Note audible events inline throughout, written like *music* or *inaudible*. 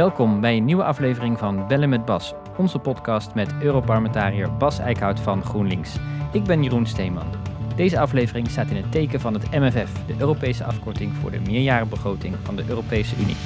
Welkom bij een nieuwe aflevering van Bellen met Bas, onze podcast met Europarlementariër Bas Eickhout van GroenLinks. Ik ben Jeroen Steeman. Deze aflevering staat in het teken van het MFF, de Europese afkorting voor de meerjarenbegroting van de Europese Unie.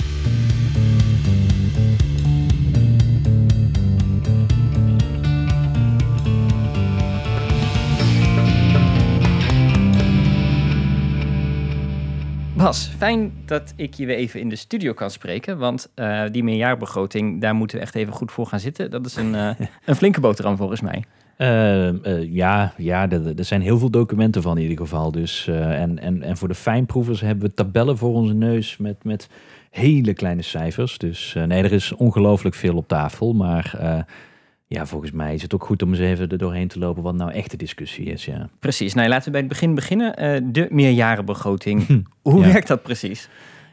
Bas, fijn dat ik je weer even in de studio kan spreken. Want uh, die meerjaarbegroting, daar moeten we echt even goed voor gaan zitten. Dat is een, uh, *laughs* een flinke boterham volgens mij. Uh, ja, ja er, er, zijn heel veel documenten van in ieder geval. Dus, en, en, en voor de fijnproevers hebben we tabellen voor onze neus met, met hele kleine cijfers. Dus nee, er is ongelooflijk veel op tafel. Maar ja, volgens mij is het ook goed om eens even er doorheen te lopen wat nou echt de discussie is. Ja. Precies. Nou, laten we bij het begin beginnen. Uh, de meerjarenbegroting. *laughs* Hoe werkt dat precies?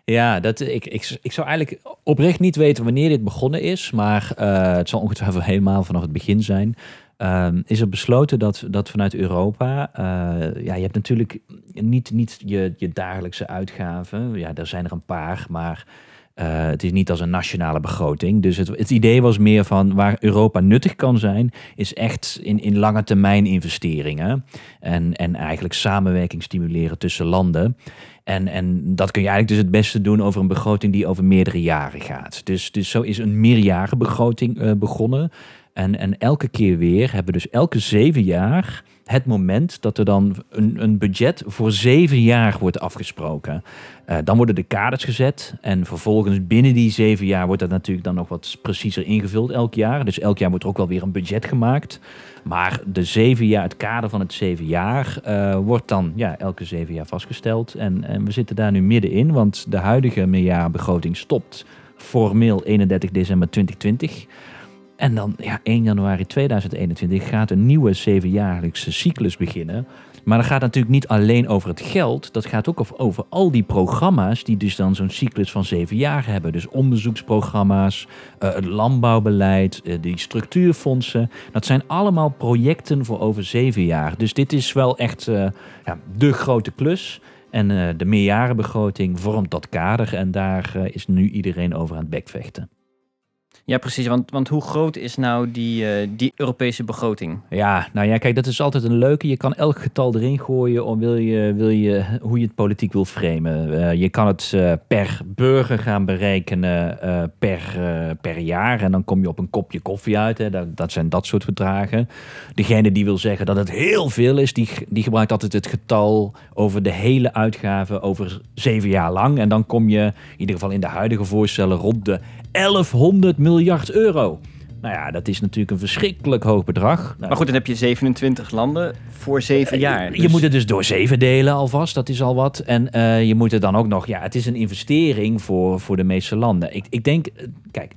Ja, dat, ik, ik, ik zou eigenlijk oprecht niet weten wanneer dit begonnen is. Maar uh, het zal ongetwijfeld helemaal vanaf het begin zijn. Uh, is er besloten dat, dat vanuit Europa, uh, ja, je hebt natuurlijk niet, niet je, je dagelijkse uitgaven. Ja, er zijn er een paar, maar uh, het is niet als een nationale begroting. Dus het, het, idee was meer van waar Europa nuttig kan zijn, is echt in, in lange termijn investeringen. En, en eigenlijk samenwerking stimuleren tussen landen. En, en dat kun je eigenlijk dus het beste doen over een begroting die over meerdere jaren gaat. Dus, dus zo is een meerjarenbegroting uh, begonnen. En, en elke keer weer hebben we dus elke zeven jaar het moment dat er dan een, een budget voor zeven jaar wordt afgesproken. Uh, dan worden de kaders gezet en vervolgens binnen die zeven jaar wordt dat natuurlijk dan nog wat preciezer ingevuld elk jaar. Dus elk jaar wordt er ook wel weer een budget gemaakt. Maar de zeven jaar, het kader van het zeven jaar uh, wordt dan ja, elke zeven jaar vastgesteld. En, en we zitten daar nu middenin, want de huidige meerjarenbegroting stopt formeel 31 december 2020. En dan ja, 1 januari 2021 gaat een nieuwe zevenjaarlijkse cyclus beginnen. Maar dat gaat natuurlijk niet alleen over het geld. Dat gaat ook over al die programma's die dus dan zo'n cyclus van zeven jaar hebben. Dus onderzoeksprogramma's, uh, het landbouwbeleid, uh, die structuurfondsen. Dat zijn allemaal projecten voor over zeven jaar. Dus dit is wel echt uh, ja, de grote klus. En de meerjarenbegroting vormt dat kader. En daar is nu iedereen over aan het bekvechten. Ja, precies. Want, want hoe groot is nou die, uh, die Europese begroting? Ja, nou ja, kijk, dat is altijd een leuke. Je kan elk getal erin gooien om wil je, wil je, hoe je het politiek wil framen. Uh, je kan het uh, per burger gaan berekenen per, per jaar. En dan kom je op een kopje koffie uit. Hè. Dat, dat zijn dat soort bedragen. Degene die wil zeggen dat het heel veel is, die, die gebruikt altijd het getal over de hele uitgaven over zeven jaar lang. En dan kom je in ieder geval in de huidige voorstellen rond de 1100 miljard euro. Nou ja, dat is natuurlijk een verschrikkelijk hoog bedrag. Nou, maar goed, dan heb je 27 landen voor zeven uh, jaar. Dus... Je moet het dus door zeven delen alvast, dat is al wat. En uh, je moet het dan ook nog, ja, het is een investering voor, voor de meeste landen. Ik, ik denk, kijk,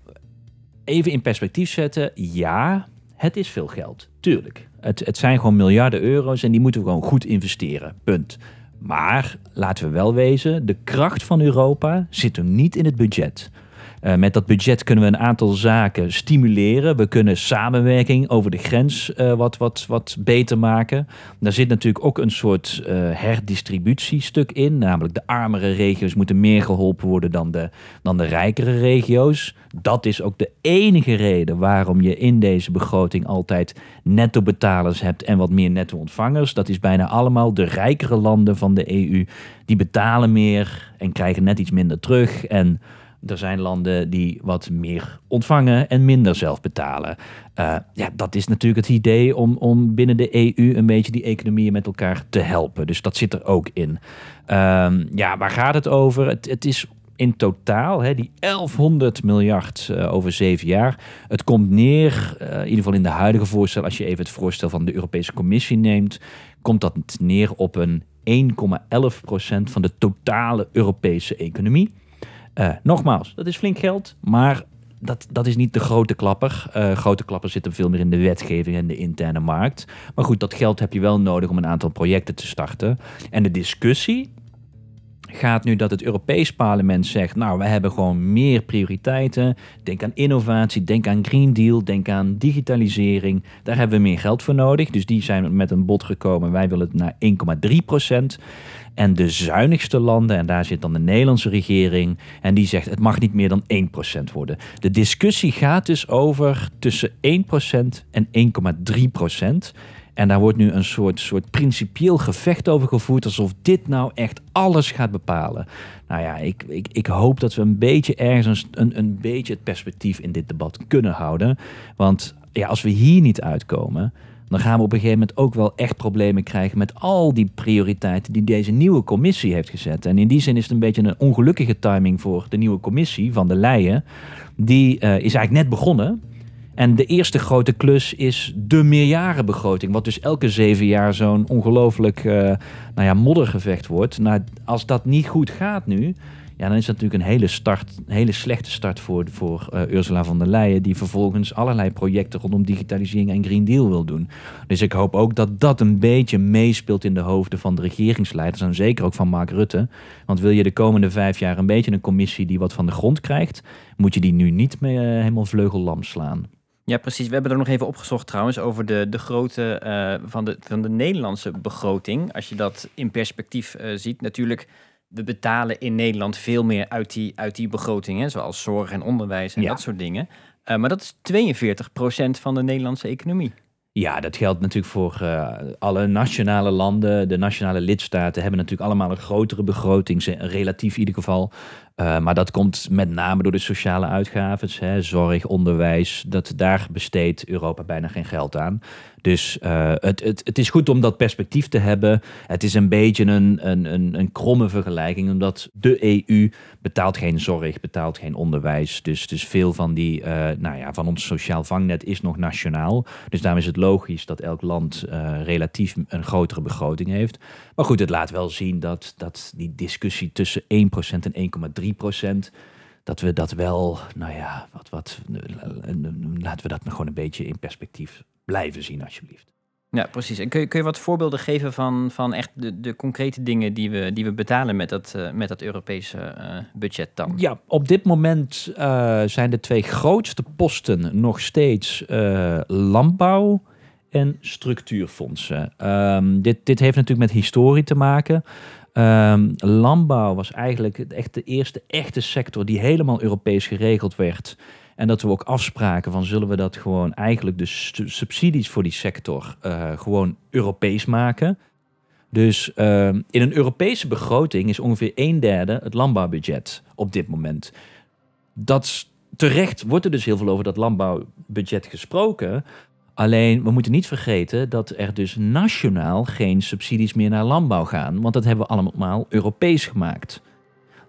even in perspectief zetten. Ja, het is veel geld, tuurlijk. Het, het zijn gewoon miljarden euro's en die moeten we gewoon goed investeren, punt. Maar laten we wel wezen, de kracht van Europa zit er niet in het budget. Uh, met dat budget kunnen we een aantal zaken stimuleren. We kunnen samenwerking over de grens uh, wat, wat, wat beter maken. Daar zit natuurlijk ook een soort uh, herdistributiestuk in. Namelijk de armere regio's moeten meer geholpen worden dan de, dan de rijkere regio's. Dat is ook de enige reden waarom je in deze begroting altijd netto betalers hebt en wat meer netto ontvangers. Dat is bijna allemaal de rijkere landen van de EU. Die betalen meer en krijgen net iets minder terug. En er zijn landen die wat meer ontvangen en minder zelf betalen. Uh, ja, dat is natuurlijk het idee om, om binnen de EU een beetje die economieën met elkaar te helpen. Dus dat zit er ook in. Uh, ja, waar gaat het over? Het, het is in totaal, hè, die 1100 miljard uh, over zeven jaar. Het komt neer, uh, in ieder geval in de huidige voorstel, als je even het voorstel van de Europese Commissie neemt, komt dat neer op een 1,11 procent van de totale Europese economie. Uh, nogmaals, dat is flink geld, maar dat, dat is niet de grote klapper. Uh, grote klapper zitten veel meer in de wetgeving en de interne markt. Maar goed, dat geld heb je wel nodig om een aantal projecten te starten. En de discussie gaat nu dat het Europees Parlement zegt, nou, we hebben gewoon meer prioriteiten. Denk aan innovatie, denk aan Green Deal, denk aan digitalisering. Daar hebben we meer geld voor nodig. Dus die zijn met een bod gekomen. Wij willen het naar 1,3 procent. En de zuinigste landen, en daar zit dan de Nederlandse regering, en die zegt het mag niet meer dan 1% worden. De discussie gaat dus over tussen 1% en 1,3%. En daar wordt nu een soort, soort principieel gevecht over gevoerd, alsof dit nou echt alles gaat bepalen. Nou ja, ik, ik, ik hoop dat we een beetje ergens een, een beetje het perspectief in dit debat kunnen houden. Want ja, als we hier niet uitkomen, dan gaan we op een gegeven moment ook wel echt problemen krijgen met al die prioriteiten die deze nieuwe commissie heeft gezet. En in die zin is het een beetje een ongelukkige timing voor de nieuwe commissie van de Leyen. Die uh, is eigenlijk net begonnen. En de eerste grote klus is de meerjarenbegroting. Wat dus elke zeven jaar zo'n ongelooflijk uh, nou ja, moddergevecht wordt. Nou, als dat niet goed gaat nu, ja, dan is dat natuurlijk een hele, start, een hele slechte start voor, voor uh, Ursula von der Leyen, die vervolgens allerlei projecten rondom digitalisering en Green Deal wil doen. Dus ik hoop ook dat dat een beetje meespeelt in de hoofden van de regeringsleiders en zeker ook van Mark Rutte. Want wil je de komende vijf jaar een beetje een commissie die wat van de grond krijgt, moet je die nu niet mee, uh, helemaal vleugellam slaan. Ja, precies. We hebben er nog even opgezocht trouwens over de, de grootte uh, van, de, van de Nederlandse begroting. Als je dat in perspectief ziet, natuurlijk we betalen in Nederland veel meer uit die, uit die begrotingen, zoals zorg en onderwijs en ja. dat soort dingen. Uh, maar dat is 42% van de Nederlandse economie. Ja, dat geldt natuurlijk voor uh, alle nationale landen. De nationale lidstaten hebben natuurlijk allemaal een grotere begroting, relatief in ieder geval. Uh, maar dat komt met name door de sociale uitgaven, zorg, onderwijs. Dat, daar besteedt Europa bijna geen geld aan. Dus uh, het, het, het is goed om dat perspectief te hebben. Het is een beetje een, een, een, een kromme vergelijking, omdat de EU betaalt geen zorg, betaalt geen onderwijs. Dus, dus veel van, die, uh, nou ja, van ons sociaal vangnet is nog nationaal. Dus daarom is het logisch dat elk land uh, relatief een grotere begroting heeft. Maar goed, het laat wel zien dat, dat die discussie tussen 1% en 1,3% dat we dat wel, nou ja, wat, wat, laten we dat gewoon een beetje in perspectief blijven zien, alsjeblieft. Ja, precies. En kun je, kun je wat voorbeelden geven van, van echt de, de concrete dingen die we, die we betalen met dat, uh, met dat Europese uh, budget dan? Ja, op dit moment uh, zijn de twee grootste posten nog steeds landbouw en structuurfondsen. Um, dit, dit heeft natuurlijk met historie te maken. Um, landbouw was eigenlijk echt de eerste echte sector die helemaal Europees geregeld werd. En dat we ook afspraken van zullen we dat gewoon eigenlijk de subsidies voor die sector uh, gewoon Europees maken. Dus uh, in een Europese begroting is ongeveer een derde het landbouwbudget op dit moment. Dat terecht wordt er dus heel veel over dat landbouwbudget gesproken. Alleen we moeten niet vergeten dat er dus nationaal geen subsidies meer naar landbouw gaan. Want dat hebben we allemaal Europees gemaakt.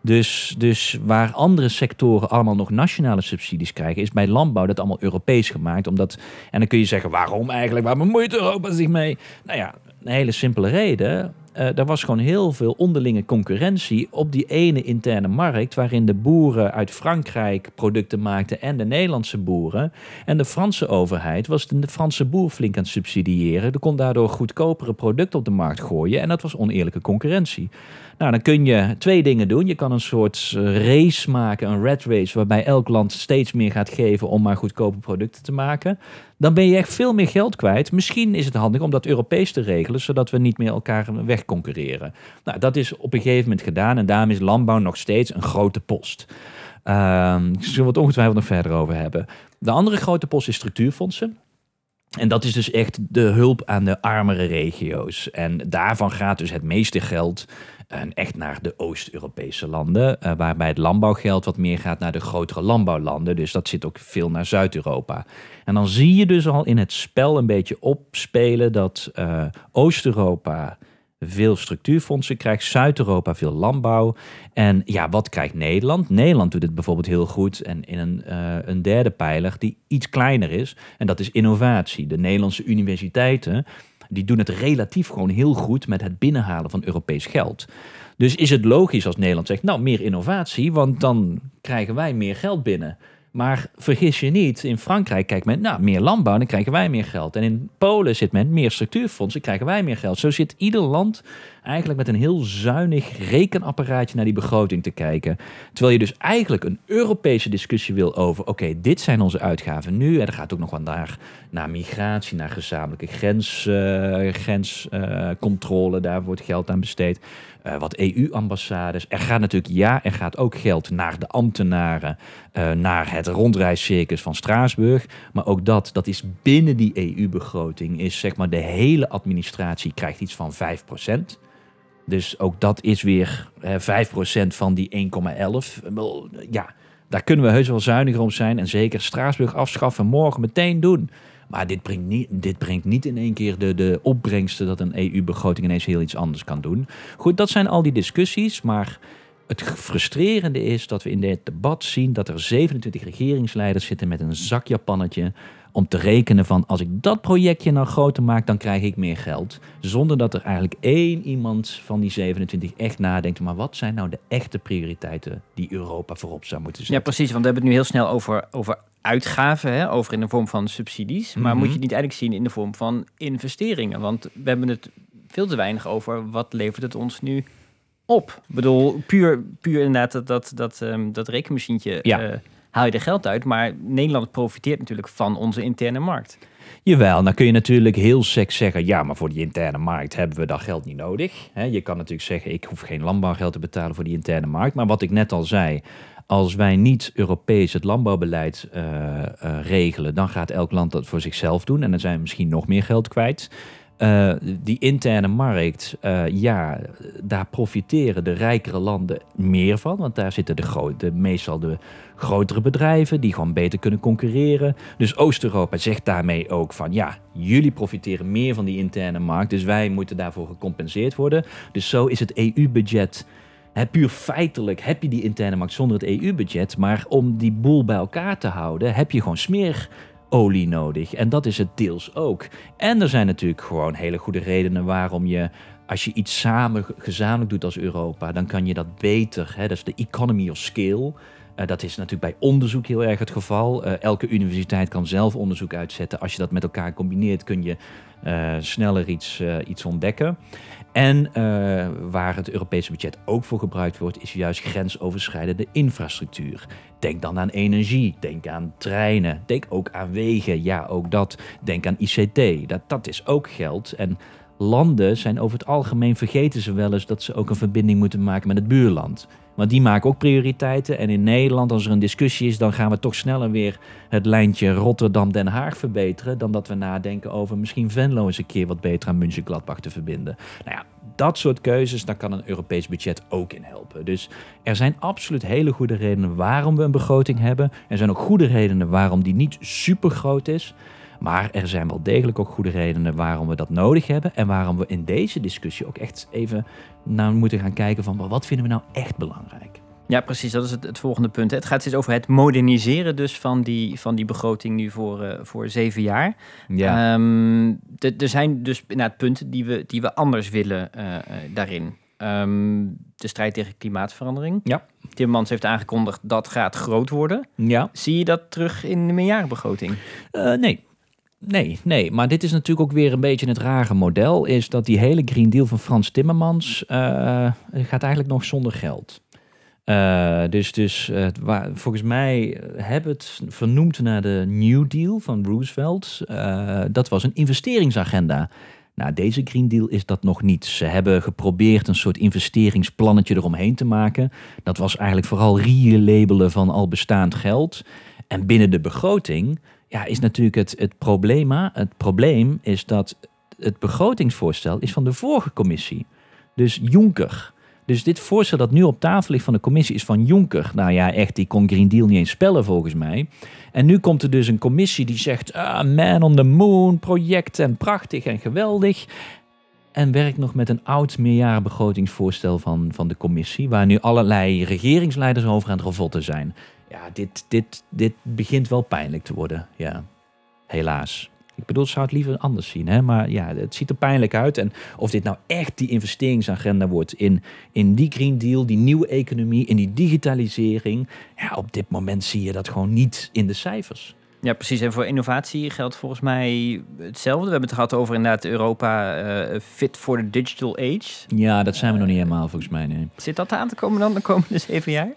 Dus, dus waar andere sectoren allemaal nog nationale subsidies krijgen, is bij landbouw dat allemaal Europees gemaakt. Omdat, en dan kun je zeggen, waarom eigenlijk? Waar bemoeit Europa zich mee? Nou ja, een hele simpele reden. Uh, er was gewoon heel veel onderlinge concurrentie op die ene interne markt, waarin de boeren uit Frankrijk producten maakten en de Nederlandse boeren. En de Franse overheid was de Franse boer flink aan het subsidiëren. Er kon daardoor goedkopere producten op de markt gooien en dat was oneerlijke concurrentie. Nou, dan kun je twee dingen doen. Je kan een soort race maken, een red race, waarbij elk land steeds meer gaat geven om maar goedkope producten te maken. Dan ben je echt veel meer geld kwijt. Misschien is het handig om dat Europees te regelen, zodat we niet meer elkaar wegconcurreren. Nou, dat is op een gegeven moment gedaan en daarom is landbouw nog steeds een grote post. Uh, zullen we het ongetwijfeld nog verder over hebben. De andere grote post is structuurfondsen. En dat is dus echt de hulp aan de armere regio's. En daarvan gaat dus het meeste geld en echt naar de Oost-Europese landen, uh, waarbij het landbouwgeld wat meer gaat naar de grotere landbouwlanden. Dus dat zit ook veel naar Zuid-Europa. En dan zie je dus al in het spel een beetje opspelen dat uh, Oost-Europa veel structuurfondsen krijgt, Zuid-Europa veel landbouw. En ja, wat krijgt Nederland? Nederland doet het bijvoorbeeld heel goed en in een, een derde pijler die iets kleiner is. En dat is innovatie. De Nederlandse universiteiten die doen het relatief gewoon heel goed met het binnenhalen van Europees geld. Dus is het logisch als Nederland zegt, nou meer innovatie, want dan krijgen wij meer geld binnen. Maar vergis je niet, in Frankrijk kijkt men, nou, meer landbouw, dan krijgen wij meer geld. En in Polen zit men, meer structuurfondsen, krijgen wij meer geld. Zo zit ieder land eigenlijk met een heel zuinig rekenapparaatje naar die begroting te kijken. Terwijl je dus eigenlijk een Europese discussie wil over, oké, dit zijn onze uitgaven nu. En er gaat ook nog wat naar, naar migratie, naar gezamenlijke grens, uh, grenscontrole, daar wordt geld aan besteed. Uh, wat EU-ambassades. Er gaat natuurlijk, ja, er gaat ook geld naar de ambtenaren, uh, naar het rondreiscircus van Straatsburg. Maar ook dat, dat is binnen die EU-begroting, is zeg maar de hele administratie krijgt iets van 5%. Dus ook dat is weer uh, 5% van die 1,11. Ja, daar kunnen we heus wel zuiniger om zijn. En zeker Straatsburg afschaffen, morgen meteen doen. Maar dit brengt niet, dit brengt niet in één keer de, de opbrengsten dat een EU-begroting ineens heel iets anders kan doen. Goed, dat zijn al die discussies. Maar het frustrerende is dat we in dit debat zien dat er 27 regeringsleiders zitten met een zakjapannetje om te rekenen van als ik dat projectje nou groter maak, dan krijg ik meer geld. Zonder dat er eigenlijk één iemand van die 27 echt nadenkt, maar wat zijn nou de echte prioriteiten die Europa voorop zou moeten zetten? Ja, precies, want we hebben het nu heel snel over, over uitgaven, hè, over in de vorm van subsidies. Maar Mhm. moet je het niet eigenlijk zien in de vorm van investeringen? Want we hebben het veel te weinig over wat levert het ons nu op. Ik bedoel, puur, puur inderdaad dat, dat, dat, ehm, dat rekenmachientje Ja. eh, haal je er geld uit. Maar Nederland profiteert natuurlijk van onze interne markt. Jawel, dan kun je natuurlijk heel seks zeggen, ja, maar voor die interne markt hebben we dat geld niet nodig. Je kan natuurlijk zeggen, ik hoef geen landbouwgeld te betalen voor die interne markt. Maar wat ik net al zei, als wij niet Europees het landbouwbeleid eh, eh, regelen, dan gaat elk land dat voor zichzelf doen. En dan zijn we misschien nog meer geld kwijt. Eh, die interne markt, eh, ja, daar profiteren de rijkere landen meer van. Want daar zitten de, meestal de grotere bedrijven die gewoon beter kunnen concurreren. Dus Oost-Europa zegt daarmee ook van ja, jullie profiteren meer van die interne markt, dus wij moeten daarvoor gecompenseerd worden. Dus zo is het EU-budget. Puur feitelijk heb je die interne markt zonder het EU-budget, maar om die boel bij elkaar te houden heb je gewoon smeerolie nodig. En dat is het deels ook. En er zijn natuurlijk gewoon hele goede redenen waarom je als je iets samen gezamenlijk doet als Europa, dan kan je dat beter. Hè? Dat is de economy of scale. Uh, dat is natuurlijk bij onderzoek heel erg het geval. Uh, elke universiteit kan zelf onderzoek uitzetten. Als je dat met elkaar combineert, kun je uh, sneller iets, iets ontdekken. En waar het Europese budget ook voor gebruikt wordt, is juist grensoverschrijdende infrastructuur. Denk dan aan energie, denk aan treinen, denk ook aan wegen. Ja, ook dat. Denk aan ICT. Dat, dat is ook geld. En landen zijn over het algemeen vergeten ze wel eens dat ze ook een verbinding moeten maken met het buurland. Want die maken ook prioriteiten. En in Nederland, als er een discussie is, dan gaan we toch sneller weer het lijntje Rotterdam-Den Haag verbeteren. Dan dat we nadenken over misschien Venlo eens een keer wat beter aan München-Gladbach te verbinden. Nou ja, dat soort keuzes, daar kan een Europees budget ook in helpen. Dus er zijn absoluut hele goede redenen waarom we een begroting hebben. Er zijn ook goede redenen waarom die niet super groot is. Maar er zijn wel degelijk ook goede redenen waarom we dat nodig hebben. En waarom we in deze discussie ook echt even naar moeten gaan kijken van wat vinden we nou echt belangrijk. Ja, precies. Dat is het, het volgende punt. Het gaat dus over het moderniseren dus van die, van die begroting nu voor, uh, voor zeven jaar. Ja. Um, er zijn dus inderdaad punten die we, die we anders willen uh, uh, daarin. Um, de strijd tegen klimaatverandering. Ja. Timmermans heeft aangekondigd dat gaat groot worden. Ja. Zie je dat terug in de meerjarenbegroting? Nee. Nee, nee, maar dit is natuurlijk ook weer een beetje het rare model. Is dat die hele Green Deal van Frans Timmermans uh, gaat eigenlijk nog zonder geld. Uh, dus dus waar, volgens mij hebben het vernoemd naar de New Deal van Roosevelt. Dat was een investeringsagenda. Nou, deze Green Deal is dat nog niet. Ze hebben geprobeerd een soort investeringsplannetje eromheen te maken. Dat was eigenlijk vooral re-labelen van al bestaand geld. En binnen de begroting ja, is natuurlijk het, het probleem. Het probleem is dat het begrotingsvoorstel is van de vorige commissie. Dus Juncker. Dus dit voorstel dat nu op tafel ligt van de commissie is van Juncker. Nou ja, echt, die kon Green Deal niet eens spellen volgens mij. En nu komt er dus een commissie die zegt... Ah, man on the moon, project en prachtig en geweldig. En werkt nog met een oud meerjarenbegrotingsvoorstel van, van de commissie... waar nu allerlei regeringsleiders over aan het revotten zijn. Ja, dit, dit, dit begint wel pijnlijk te worden, ja. Helaas. Ik bedoel, zou het liever anders zien. Hè? Maar ja, het ziet er pijnlijk uit. En of dit nou echt die investeringsagenda wordt in, in die Green Deal, die nieuwe economie, in die digitalisering. Ja, op dit moment zie je dat gewoon niet in de cijfers. Ja, precies. En voor innovatie geldt volgens mij hetzelfde. We hebben het gehad over inderdaad Europa uh, fit for the digital age. Ja, dat zijn we nog niet helemaal volgens mij. Nee. Zit dat aan te komen dan de komende zeven jaar?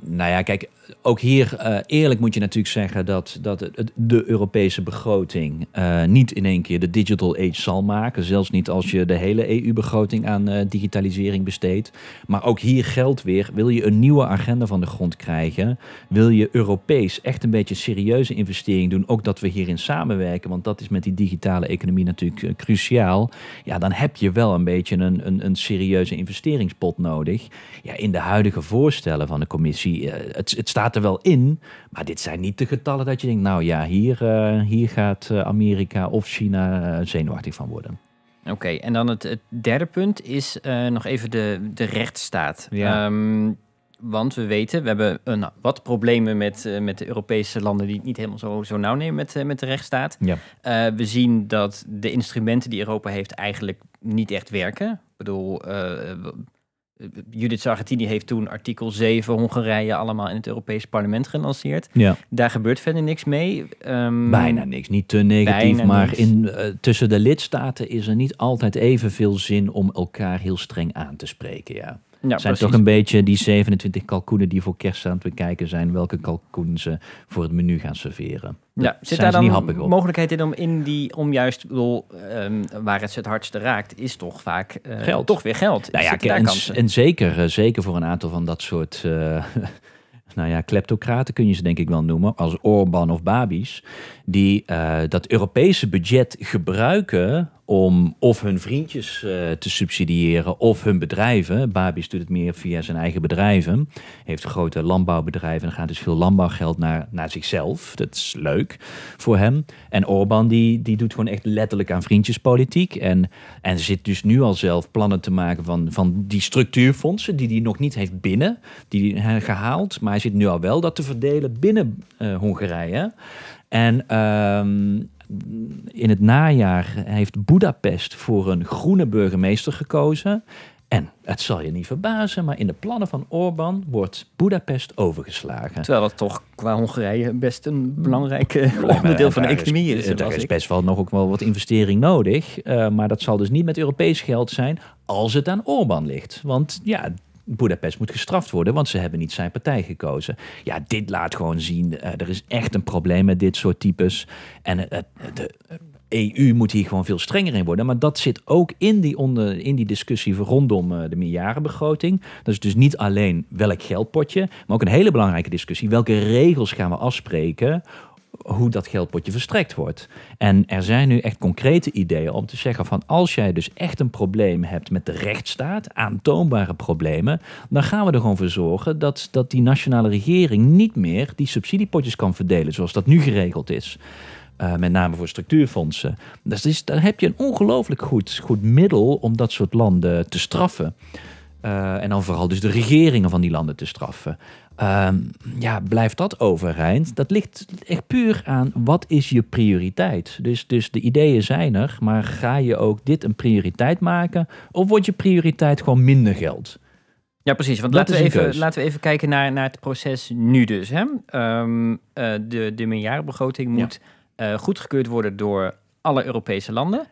Nou ja, kijk, ook hier uh, eerlijk moet je natuurlijk zeggen dat, dat de Europese begroting uh, niet in één keer de digital age zal maken. Zelfs niet als je de hele EU-begroting aan uh, digitalisering besteedt. Maar ook hier geldt weer, wil je een nieuwe agenda van de grond krijgen, wil je Europees echt een beetje serieuze investering doen, ook dat we hierin samenwerken, want dat is met die digitale economie natuurlijk cruciaal. Ja, dan heb je wel een beetje een, een, een serieuze investeringspot nodig. Ja, in de huidige voorstellen van de commissie, het, het staat staat er wel in, maar dit zijn niet de getallen dat je denkt, nou ja, hier, uh, hier gaat uh, Amerika of China uh, zenuwachtig van worden. Oké, okay, en dan het, het, derde punt is nog even de, de rechtsstaat. Ja. Um, want we weten, we hebben een, wat problemen met, met de Europese landen die het niet helemaal zo, zo nauw nemen met, met de rechtsstaat. Ja. we zien dat de instrumenten die Europa heeft eigenlijk niet echt werken. Ik bedoel, Judith Sargentini heeft toen artikel 7 Hongarije allemaal in het Europees parlement gelanceerd. Ja. Daar gebeurt verder niks mee. Um, bijna niks, niet te negatief, maar in, uh, tussen de lidstaten is er niet altijd evenveel zin om elkaar heel streng aan te spreken. Ja. Ja, zijn toch een beetje die 27 kalkoenen die voor kerst aan het bekijken zijn, welke kalkoen ze voor het menu gaan serveren. Ja, zit daar dan mogelijkheid in om in die, om juist, bedoel, um, waar het het hardste raakt, is toch vaak uh, geld. toch weer geld. Nou ja, en, en, zeker, uh, zeker voor een aantal van dat soort uh, *laughs* nou ja, kleptocraten kun je ze denk ik wel noemen, als Orban of Babis, die uh, dat Europese budget gebruiken om of hun vriendjes uh, te subsidiëren of hun bedrijven. Babis doet het meer via zijn eigen bedrijven. Heeft grote landbouwbedrijven en gaat dus veel landbouwgeld naar, naar zichzelf. Dat is leuk voor hem. En Orbán die, die doet gewoon echt letterlijk aan vriendjespolitiek. En, en zit dus nu al zelf plannen te maken van, van die structuurfondsen die hij nog niet heeft binnen. Die hij gehaald. Maar hij zit nu al wel dat te verdelen binnen uh, Hongarije. En um, in het najaar heeft Budapest voor een groene burgemeester gekozen. En het zal je niet verbazen, maar in de plannen van Orbán wordt Budapest overgeslagen. Terwijl dat toch qua Hongarije best een belangrijk onderdeel van de economie is. Er is best wel nog ook wel wat investering nodig. Uh, maar dat zal dus niet met Europees geld zijn als het aan Orbán ligt. Want ja, Budapest moet gestraft worden, want ze hebben niet zijn partij gekozen. Ja, dit laat gewoon zien, uh, er is echt een probleem met dit soort types. En uh, de EU moet hier gewoon veel strenger in worden. Maar dat zit ook in die, onder, in die discussie rondom de meerjarenbegroting. Dat is dus niet alleen welk geldpotje, maar ook een hele belangrijke discussie. Welke regels gaan we afspreken hoe dat geldpotje verstrekt wordt. En er zijn nu echt concrete ideeën om te zeggen van als jij dus echt een probleem hebt met de rechtsstaat, aantoonbare problemen, dan gaan we er gewoon voor zorgen dat, dat die nationale regering niet meer die subsidiepotjes kan verdelen zoals dat nu geregeld is. Uh, met name voor structuurfondsen. Dus, dus daar heb je een ongelooflijk goed, goed middel om dat soort landen te straffen. Uh, en dan vooral dus de regeringen van die landen te straffen. Uh, ja, blijft dat overeind? Dat ligt echt puur aan wat is je prioriteit. Dus, dus de ideeën zijn er, maar ga je ook dit een prioriteit maken? Of wordt je prioriteit gewoon minder geld? Ja, precies. Want laten we, even, laten we even kijken naar, naar het proces nu dus. Hè? Um, uh, de, de meerjarenbegroting moet ja. uh, goedgekeurd worden door alle Europese landen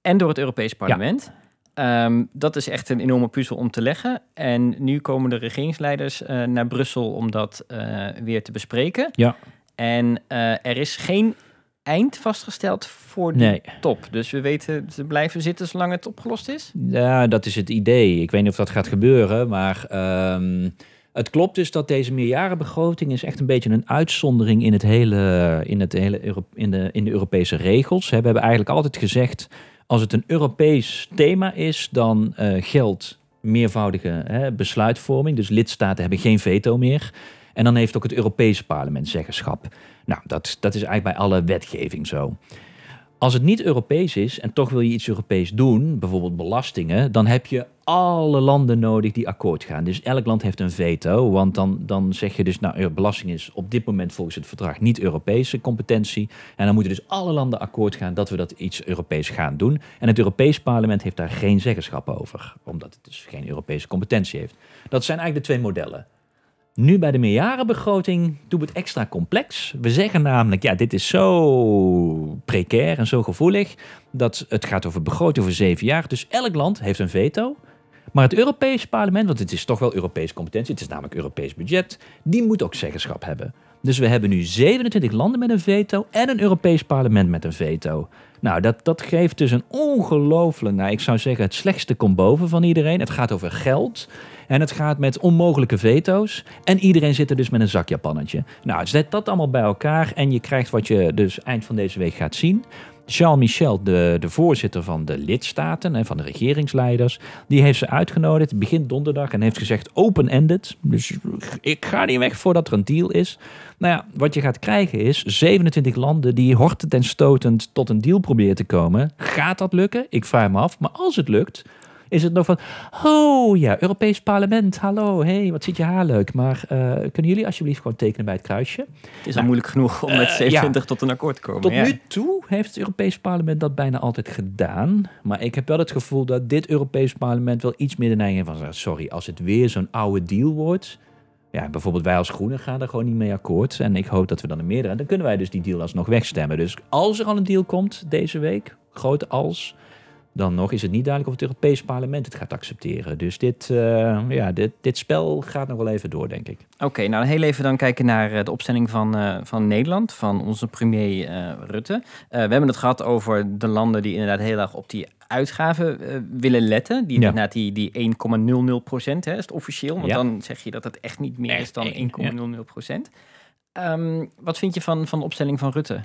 en door het Europees Parlement. Ja. Um, dat is echt een enorme puzzel om te leggen. En nu komen de regeringsleiders uh, naar Brussel om dat uh, weer te bespreken. Ja. En uh, er is geen eind vastgesteld voor die nee. top. Dus we weten, ze blijven zitten zolang het opgelost is? Ja, dat is het idee. Ik weet niet of dat gaat gebeuren, maar... Um, het klopt dus dat deze meerjarenbegroting is echt een beetje een uitzondering in het hele, in het hele Euro in de, in de Europese regels. We hebben eigenlijk altijd gezegd, als het een Europees thema is, dan uh, geldt meervoudige hè, besluitvorming. Dus lidstaten hebben geen veto meer. En dan heeft ook het Europese parlement zeggenschap. Nou, dat, dat is eigenlijk bij alle wetgeving zo. Als het niet Europees is en toch wil je iets Europees doen, bijvoorbeeld belastingen, dan heb je alle landen nodig die akkoord gaan. Dus elk land heeft een veto, want dan, dan zeg je dus, nou, belasting is op dit moment volgens het verdrag niet Europese competentie. En dan moeten dus alle landen akkoord gaan dat we dat iets Europees gaan doen. En het Europees parlement heeft daar geen zeggenschap over, omdat het dus geen Europese competentie heeft. Dat zijn eigenlijk de twee modellen. Nu bij de meerjarenbegroting doen we het extra complex. We zeggen namelijk, ja, dit is zo precair en zo gevoelig dat het gaat over begroting voor zeven jaar. Dus elk land heeft een veto. Maar het Europees parlement, want het is toch wel Europese competentie, het is namelijk Europees budget, die moet ook zeggenschap hebben. Dus we hebben nu 27 landen met een veto en een Europees parlement met een veto. Nou, dat, dat geeft dus een ongelooflijk, nou, ik zou zeggen, het slechtste komt boven van iedereen. Het gaat over geld. En het gaat met onmogelijke veto's. En iedereen zit er dus met een zakjapannetje. Nou, zet dat allemaal bij elkaar en je krijgt wat je dus eind van deze week gaat zien. Charles Michel, de, de voorzitter van de lidstaten en van de regeringsleiders, die heeft ze uitgenodigd begin donderdag en heeft gezegd open-ended. Dus ik ga niet weg voordat er een deal is. Nou ja, wat je gaat krijgen is 27 landen die hortend en stotend tot een deal proberen te komen. Gaat dat lukken? Ik vraag me af. Maar als het lukt, is het nog van, oh ja, Europees Parlement, hallo, hey, wat ziet je haar leuk. Maar uh, kunnen jullie alsjeblieft gewoon tekenen bij het kruisje? Het is al moeilijk genoeg om met 27 uh, tot een akkoord te komen. Tot nu toe heeft het Europees Parlement dat bijna altijd gedaan. Maar ik heb wel het gevoel dat dit Europees Parlement wel iets meer de neiging van, sorry, als het weer zo'n oude deal wordt... Ja, bijvoorbeeld wij als Groenen gaan er gewoon niet mee akkoord. En ik hoop dat we dan een meerderheid... Dan kunnen wij dus die deal alsnog wegstemmen. Dus als er al een deal komt deze week, grote als dan nog is het niet duidelijk of het Europees Parlement het gaat accepteren. Dus dit, uh, ja, dit, dit spel gaat nog wel even door, denk ik. Oké, nou heel even dan kijken naar eh, de opstelling van, uh, van Nederland, van onze premier uh, Rutte. we hebben het gehad over de landen die inderdaad heel erg op die uitgaven willen letten. Die ja. inderdaad die, die 1,00 procent is het officieel. Want ja. dan zeg je dat het echt niet meer is dan 1,00 procent. Um, wat vind je van, van de opstelling van Rutte?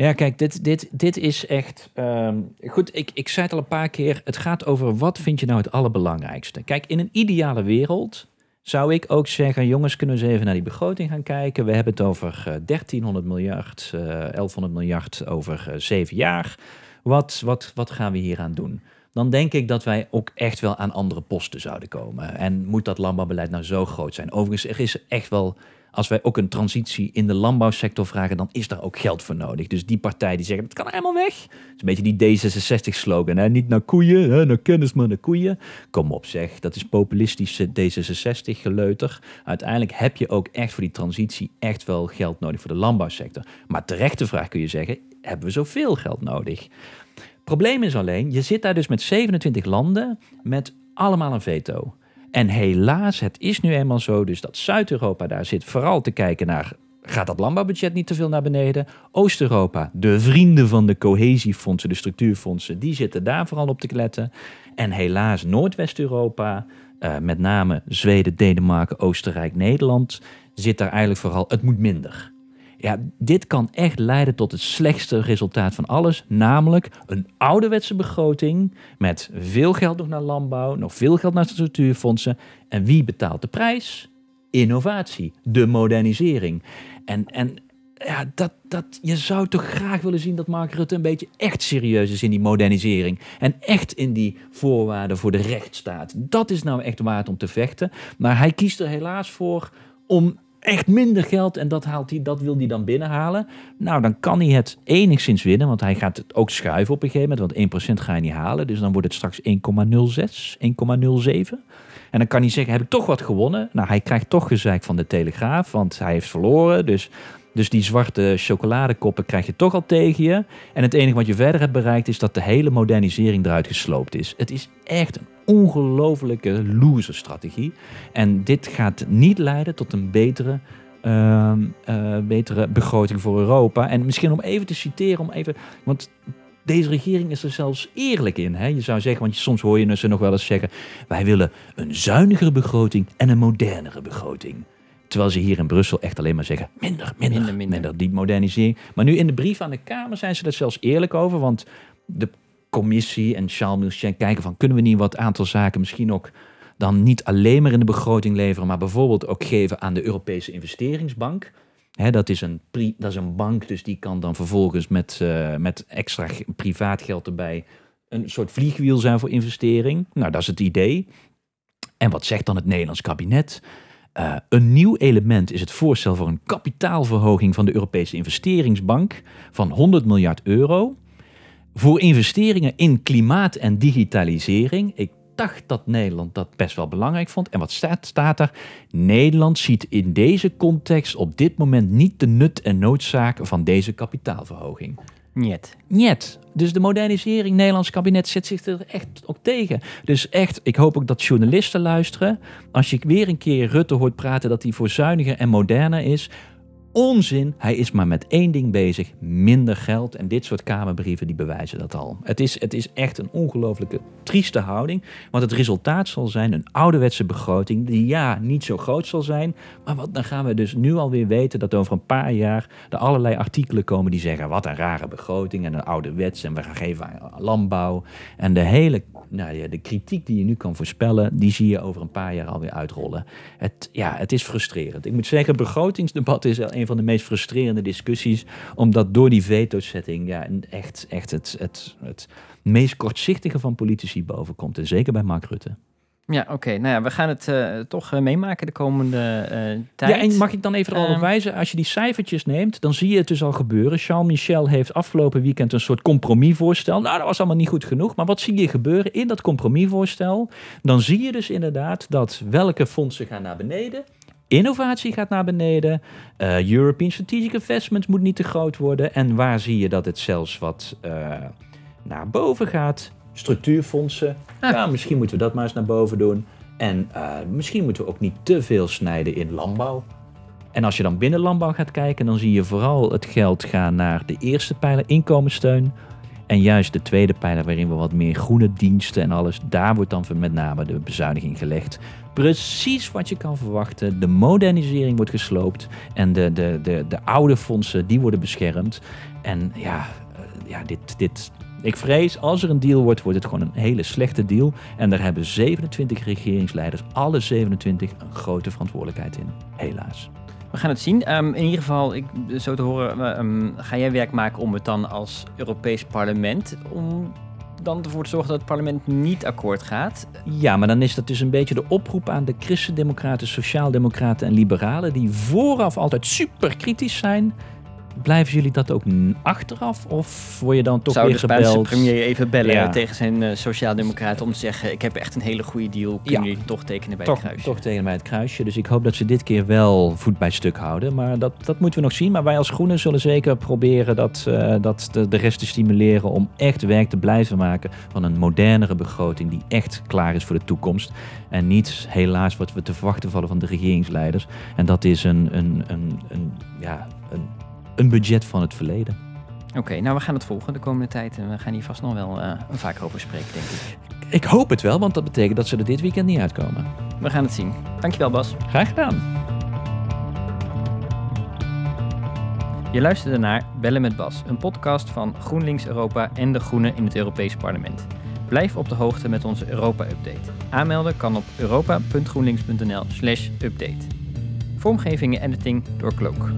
Ja, kijk, dit, dit, dit is echt. Um, goed, ik, ik zei het al een paar keer. Het gaat over wat vind je nou het allerbelangrijkste. Kijk, in een ideale wereld zou ik ook zeggen: jongens, kunnen we eens even naar die begroting gaan kijken. We hebben het over uh, 1300 miljard, uh, 1100 miljard over uh, zeven jaar. Wat, wat, wat gaan we hier aan doen? Dan denk ik dat wij ook echt wel aan andere posten zouden komen. En moet dat landbouwbeleid nou zo groot zijn? Overigens, er is echt wel als wij ook een transitie in de landbouwsector vragen, dan is daar ook geld voor nodig. Dus die partij die zeggen, het kan helemaal weg. Het is een beetje die D66-slogan. Hè? Niet naar koeien, hè? naar kennis, maar naar koeien. Kom op zeg, dat is populistische D66-geleuter. Uiteindelijk heb je ook echt voor die transitie echt wel geld nodig voor de landbouwsector. Maar terechte vraag kun je zeggen, hebben we zoveel geld nodig? Probleem is alleen, je zit daar dus met 27 landen met allemaal een veto. En helaas, het is nu eenmaal zo dus dat Zuid-Europa daar zit vooral te kijken naar... Gaat dat landbouwbudget niet te veel naar beneden? Oost-Europa, de vrienden van de cohesiefondsen, de structuurfondsen, die zitten daar vooral op te kletten. En helaas Noordwest-Europa, uh, met name Zweden, Denemarken, Oostenrijk, Nederland, zit daar eigenlijk vooral, het moet minder. Ja, dit kan echt leiden tot het slechtste resultaat van alles. Namelijk een ouderwetse begroting met veel geld nog naar landbouw, nog veel geld naar structuurfondsen. En wie betaalt de prijs? Innovatie, de modernisering. En, en ja, dat, dat, je zou toch graag willen zien dat Mark Rutte een beetje echt serieus is in die modernisering. En echt in die voorwaarden voor de rechtsstaat. Dat is nou echt waard om te vechten. Maar hij kiest er helaas voor om echt minder geld en dat, haalt hij, dat wil hij dan binnenhalen. Nou, dan kan hij het enigszins winnen, want hij gaat het ook schuiven op een gegeven moment, want 1% ga je niet halen. Dus dan wordt het straks 1,06, 1,07. En dan kan hij zeggen, heb ik toch wat gewonnen? Nou, hij krijgt toch gezeik van de Telegraaf, want hij heeft verloren. Dus dus die zwarte chocoladekoppen krijg je toch al tegen je. En het enige wat je verder hebt bereikt is dat de hele modernisering eruit gesloopt is. Het is echt een ongelofelijke loser-strategie. En dit gaat niet leiden tot een betere, uh, uh, betere begroting voor Europa. En misschien om even te citeren, om even. Want deze regering is er zelfs eerlijk in. Hè? Je zou zeggen, want soms hoor je ze nog wel eens zeggen: wij willen een zuinigere begroting en een modernere begroting. Terwijl ze hier in Brussel echt alleen maar zeggen: minder, minder, minder, minder. minder die modernisering. Maar nu in de brief aan de Kamer zijn ze er zelfs eerlijk over. Want de commissie en Charles kijken van... kunnen we niet wat aantal zaken misschien ook dan niet alleen maar in de begroting leveren... maar bijvoorbeeld ook geven aan de Europese investeringsbank... Dat, is een dat is een bank, dus die kan dan vervolgens met, eh, met extra privaat geld erbij een soort vliegwiel zijn voor investering. Nou, dat is het idee. En wat zegt dan het Nederlands kabinet? Eh, een nieuw element is het voorstel voor een kapitaalverhoging van de Europese investeringsbank van 100 miljard euro. Voor investeringen in klimaat en digitalisering. Ik dacht dat Nederland dat best wel belangrijk vond. En wat staat, staat er? Nederland ziet in deze context op dit moment niet de nut en noodzaak van deze kapitaalverhoging. Niet. Niet. Dus de modernisering, Nederlands kabinet zet zich er echt ook tegen. Dus echt, ik hoop ook dat journalisten luisteren. Als je weer een keer Rutte hoort praten dat hij voor zuiniger en moderner is. Onzin, hij is maar met één ding bezig, minder geld. En dit soort kamerbrieven die bewijzen dat al. Het is, het is echt een ongelooflijke trieste houding. Want het resultaat zal zijn een ouderwetse begroting die ja, niet zo groot zal zijn. Maar wat, dan gaan we dus nu alweer weten dat over een paar jaar er allerlei artikelen komen die zeggen wat een rare begroting en een ouderwets en we gaan geven aan landbouw. En de hele, nou ja, de kritiek die je nu kan voorspellen, die zie je over een paar jaar alweer uitrollen. Het, ja, het is frustrerend. Ik moet zeggen, begrotingsdebat is een van de meest frustrerende discussies, omdat door die veto-setting ja, echt, echt het, het, het meest kortzichtige van politici bovenkomt. En zeker bij Mark Rutte. Ja, oké. Nou ja, we gaan het eh, toch eh, meemaken de komende eh, tijd. Ja, en mag ik dan even erop Ehm. wijzen? Als je die cijfertjes neemt, dan zie je het dus al gebeuren. Charles Michel heeft afgelopen weekend een soort compromisvoorstel. Nou, dat was allemaal niet goed genoeg. Maar wat zie je gebeuren in dat compromisvoorstel? Dan zie je dus inderdaad dat welke fondsen gaan naar beneden. Innovatie gaat naar beneden. European Strategic Investments moet niet te groot worden. En waar zie je dat het zelfs wat naar boven gaat? Structuurfondsen. Ah. Ja, misschien moeten we dat maar eens naar boven doen. En eh, misschien moeten we ook niet te veel snijden in landbouw. En als je dan binnen landbouw gaat kijken, dan zie je vooral het geld gaan naar de eerste pijler inkomenssteun. En juist de tweede pijler, waarin we wat meer groene diensten en alles, daar wordt dan met name de bezuiniging gelegd. Precies wat je kan verwachten. De modernisering wordt gesloopt en de, de, de, de oude fondsen, die worden beschermd. En ja, eh, ja dit, dit, ik vrees, als er een deal wordt, wordt het gewoon een hele slechte deal. En daar hebben 27 regeringsleiders, alle 27, een grote verantwoordelijkheid in. Helaas. We gaan het zien. Ehm, in ieder geval, ik, zo te horen, eh, ehm, ga jij werk maken om het dan als Europees parlement... om dan ervoor te zorgen dat het parlement niet akkoord gaat. Ja, maar dan is dat dus een beetje de oproep aan de christendemocraten, sociaaldemocraten en liberalen... die vooraf altijd super kritisch zijn. Blijven jullie dat ook achteraf? Of word je dan toch Zou weer de Spaanse gebeld? premier even bellen Ja. tegen zijn uh, sociaaldemocraten om te zeggen... ik heb echt een hele goede deal, kunnen Ja. jullie toch tekenen bij toch, het kruisje? toch tegen mij het kruisje. Dus ik hoop dat ze dit keer wel voet bij stuk houden. Maar dat, dat moeten we nog zien. Maar wij als Groenen zullen zeker proberen dat, eh, dat de, de rest te stimuleren... om echt werk te blijven maken van een modernere begroting... die echt klaar is voor de toekomst. En niet helaas wat we te verwachten vallen van de regeringsleiders. En dat is een, een, een, een, ja, een, een budget van het verleden. Oké, nou we gaan het volgen de komende tijd. En we gaan hier vast nog wel eh, vaker over spreken, denk ik. Ik hoop het wel, want dat betekent dat ze er dit weekend niet uitkomen. We gaan het zien. Dankjewel Bas. Graag gedaan. Je luisterde naar Bellen met Bas, een podcast van GroenLinks Europa en de Groenen in het Europees Parlement. Blijf op de hoogte met onze Europa-update. Aanmelden kan op europa.groenlinks.nl/update. Vormgeving en editing door Cloak.